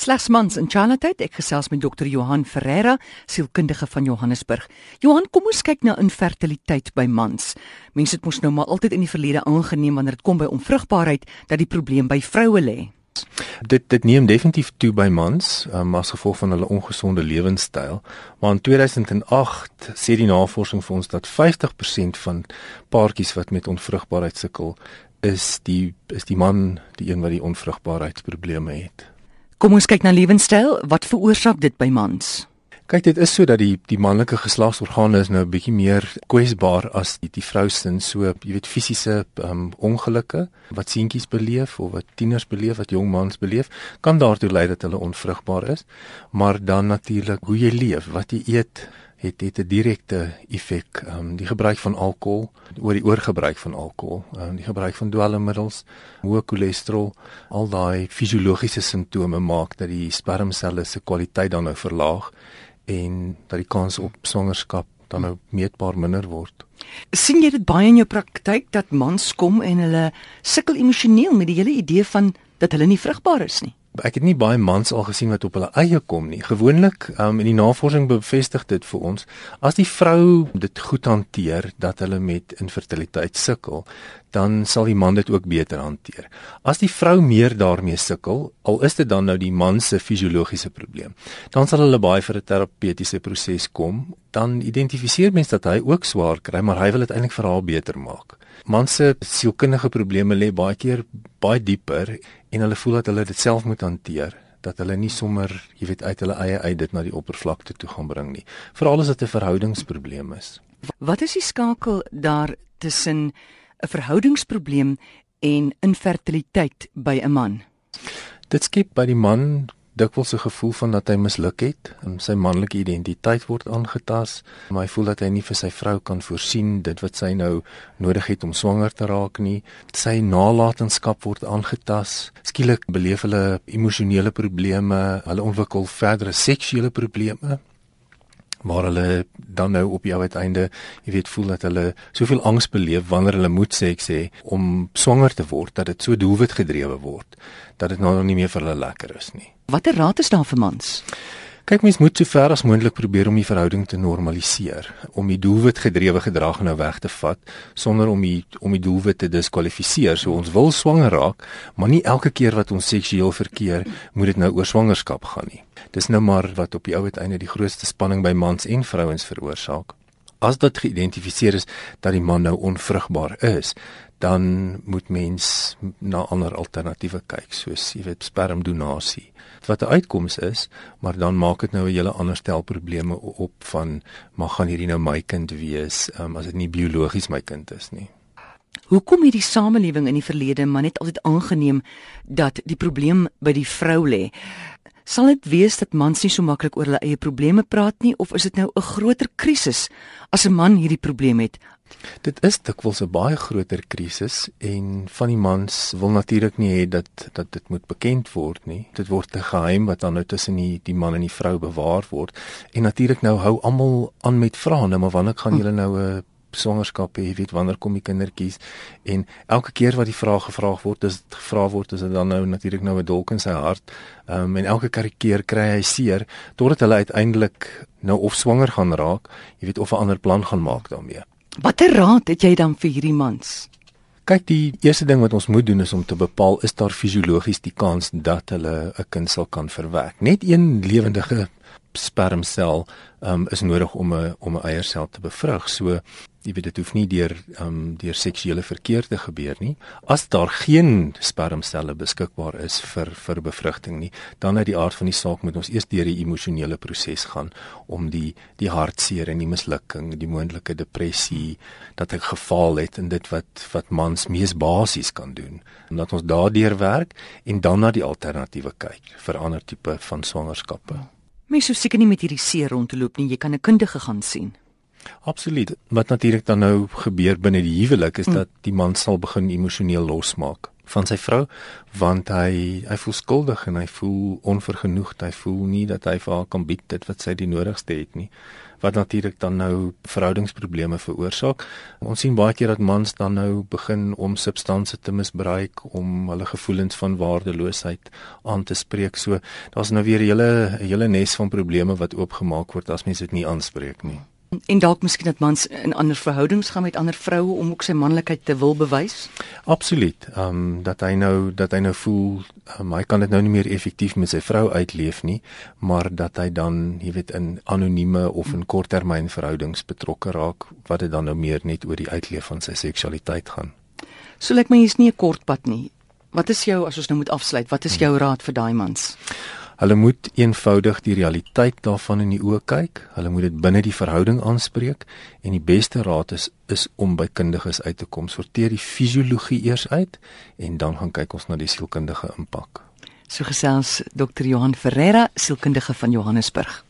Slegs mans in Charlotte, ek gesels met dokter Johan Ferreira, sielkundige van Johannesburg. Johan, kom ons kyk na infertiliteit by mans. Mense het mos nou maar altyd in die verlede aangeneem wanneer dit kom by onvrugbaarheid dat die probleem by vroue lê. Dit dit neem definitief toe by mans um, as gevolg van hulle ongesonde lewenstyl. Maar in 2008 sê die navorsing vir ons dat 50% van paartjies wat met onvrugbaarheid sukkel, is die is die man die een wat die onvrugbaarheidsprobleme het. Kom ons kyk na lewenstyl. Wat veroorsaak dit by mans? Kyk, dit is so dat die die manlike geslagsorgane is nou bietjie meer kwesbaar as die, die vrou se, so jy weet fisiese um, ongelukke wat seentjies beleef of wat tieners beleef, wat jong mans beleef, kan daartoe lei dat hulle onvrugbaar is. Maar dan natuurlik hoe jy leef, wat jy eet, het het 'n direkte effek. Ehm um, die gebruik van alkohol, oor die oorgebruik van alkohol, ehm um, die gebruik van dwelmmiddels, hoë cholesterol, al daai fisiologiese simptome maak dat die spermselle se kwaliteit dan nou verlaag en dat die kans op swangerskap dan nou meetbaar minder word. sien jy dit baie in jou praktyk dat mans kom en hulle sukkel emosioneel met die hele idee van dat hulle nie vrugbaar is nie? Ek het nie baie mans al gesien wat op hulle eie kom nie. Gewoonlik, um, in die navorsing bevestig dit vir ons, as die vrou dit goed hanteer dat hulle met infertiliteit sukkel, dan sal die man dit ook beter hanteer. As die vrou meer daarmee sukkel, al is dit dan nou die man se fisiologiese probleem, dan sal hulle baie vir 'n terapeutiese proses kom. Dan identifiseer mens dat hy ook swaar kry, maar hy wil dit eintlik vir haar beter maak. Man se sielkundige probleme lê baie keer baie dieper en hulle voel dat hulle dit self moet hanteer dat hulle nie sommer jy weet uit hulle eie uit dit na die oppervlakte toe gaan bring nie veral as dit 'n verhoudingsprobleem is wat is die skakel daar tussen 'n verhoudingsprobleem en infertiliteit by 'n man. Dit skep by die man dikwels 'n gevoel van dat hy misluk het sy manlike identiteit word aangetast maar hy voel dat hy nie vir sy vrou kan voorsien dit wat sy nou nodig het om swanger te raak nie. Sy nalatenskap word aangetast. Skielik beleef hulle emosionele probleme hulle ontwikkel verdere seksuele probleme maar hulle dan nou op jou uiteinde jy weet voel dat hulle soveel angs beleef wanneer hulle moet sê ek sê om swanger te word dat dit so doelwit gedrewe word dat dit nou nie meer vir hulle lekker is nie Watter raad is daar vir mans? Kyk mens moet so ver as moontlik probeer om die verhouding te normaliseer, om die doelwit gedrewe gedrag nou weg te vat sonder om die om die doelwit te diskwalifiseer. So ons wil swanger raak, maar nie elke keer wat ons seksueel verkeer moet dit nou oor swangerskap gaan nie. Dis nou maar wat op die ou uiteinde die grootste spanning by mans en vrouens veroorsaak. As dit geïdentifiseer is dat die man nou onvrugbaar is, dan moet mens na ander alternatiewe kyk, soos jy weet spermdonasie wat 'n uitkoms is, maar dan maak dit nou 'n hele ander stel probleme op van mag gaan hierdie nou my kind wees um, as dit nie biologies my kind is nie. Hoekom het die samelewing in die verlede maar net altyd aangeneem dat die probleem by die vrou lê? Sal dit wees dat mans nie so maklik oor hulle eie probleme praat nie of is dit nou 'n groter krisis as 'n man hierdie probleem het Dit is dikwels 'n baie groter krisis en van die mans wil natuurlik nie hê dat dat dit moet bekend word nie. Dit word 'n geheim wat dan nou tussen die die man en die vrou bewaar word. En natuurlik nou hou almal aan met vrae, nou maar wanneer gaan julle nou 'n swangerskap hê, weet wanneer kom die kindertjies? En elke keer wat die vraag gevra word, is dit gevra word is dit dan nou natuurlik nou 'n dolk in sy hart. Ehm um, en elke keer kry hy seer totdat hulle uiteindelik nou of swanger gaan raak, jy weet of 'n ander plan gaan maak daarmee. Watter raad het jy dan vir hierdie mans? Kyk, die eerste ding wat ons moet doen is om te bepaal is daar fisiologies die kans dat hulle 'n kind sal kan verwek. Net een lewendige spermsel um, is nodig om 'n om 'n eiersel te bevrug. So jy weet dit hoef nie deur um deur seksuele verkeer te gebeur nie. As daar geen spermselle beskikbaar is vir vir bevrugting nie, dan uit die aard van die saak moet ons eers deur die emosionele proses gaan om die die hartseer en die mislukking, die moontlike depressie dat ek gefaal het en dit wat wat mans mees basies kan doen, omdat ons daardeur werk en dan na die alternatiewe kyk vir ander tipe van swangerskappe. Mens sou seker nie met hierdie seer rond te loop nie, jy kan 'n kundige gaan sien. Absoluut. Wat natuurlik dan nou gebeur binne die huwelik is mm. dat die man sal begin emosioneel losmaak van sy vrou want hy hy voel skuldig en hy voel onvergenoegd. Hy voel nie dat hy vir haar kan bied dit wat sy die nodigste het nie. Wat natuurlik dan nou verhoudingsprobleme veroorsaak ons sien baie keer dat mans dan nou begin om substansies te misbruik om hulle gevoelens van waardeloosheid aan te spreek. So daar's nou weer 'n hele 'n hele nes van probleme wat oopgemaak word as mense dit nie aanspreek nie En dalk miskien dat mans in ander verhoudings gaan met ander vroue om ook sy manlikheid te wil bewys? Absoluut. Ehm um, dat hy nou dat hy nou voel um, hy kan dit nou nie meer effektief met sy vrou uitleef nie, maar dat hy dan, jy weet, in anonieme of in korttermynverhoudings betrokke raak wat dit dan nou meer net oor die uitleef van sy seksualiteit gaan. So lyk my hier's nie 'n kort pad nie. Wat is jou as ons nou moet afsluit? Wat is jou raad vir daai mans? Hulle moet eenvoudig die realiteit daarvan in die oë kyk. Hulle moet dit binne die verhouding aanspreek en die beste raad is is om by kundiges uit te kom. Sorteer die fisiologie eers uit en dan gaan kyk ons na die sielkundige impak. So gesels Dr. Johan Ferreira, sielkundige van Johannesburg.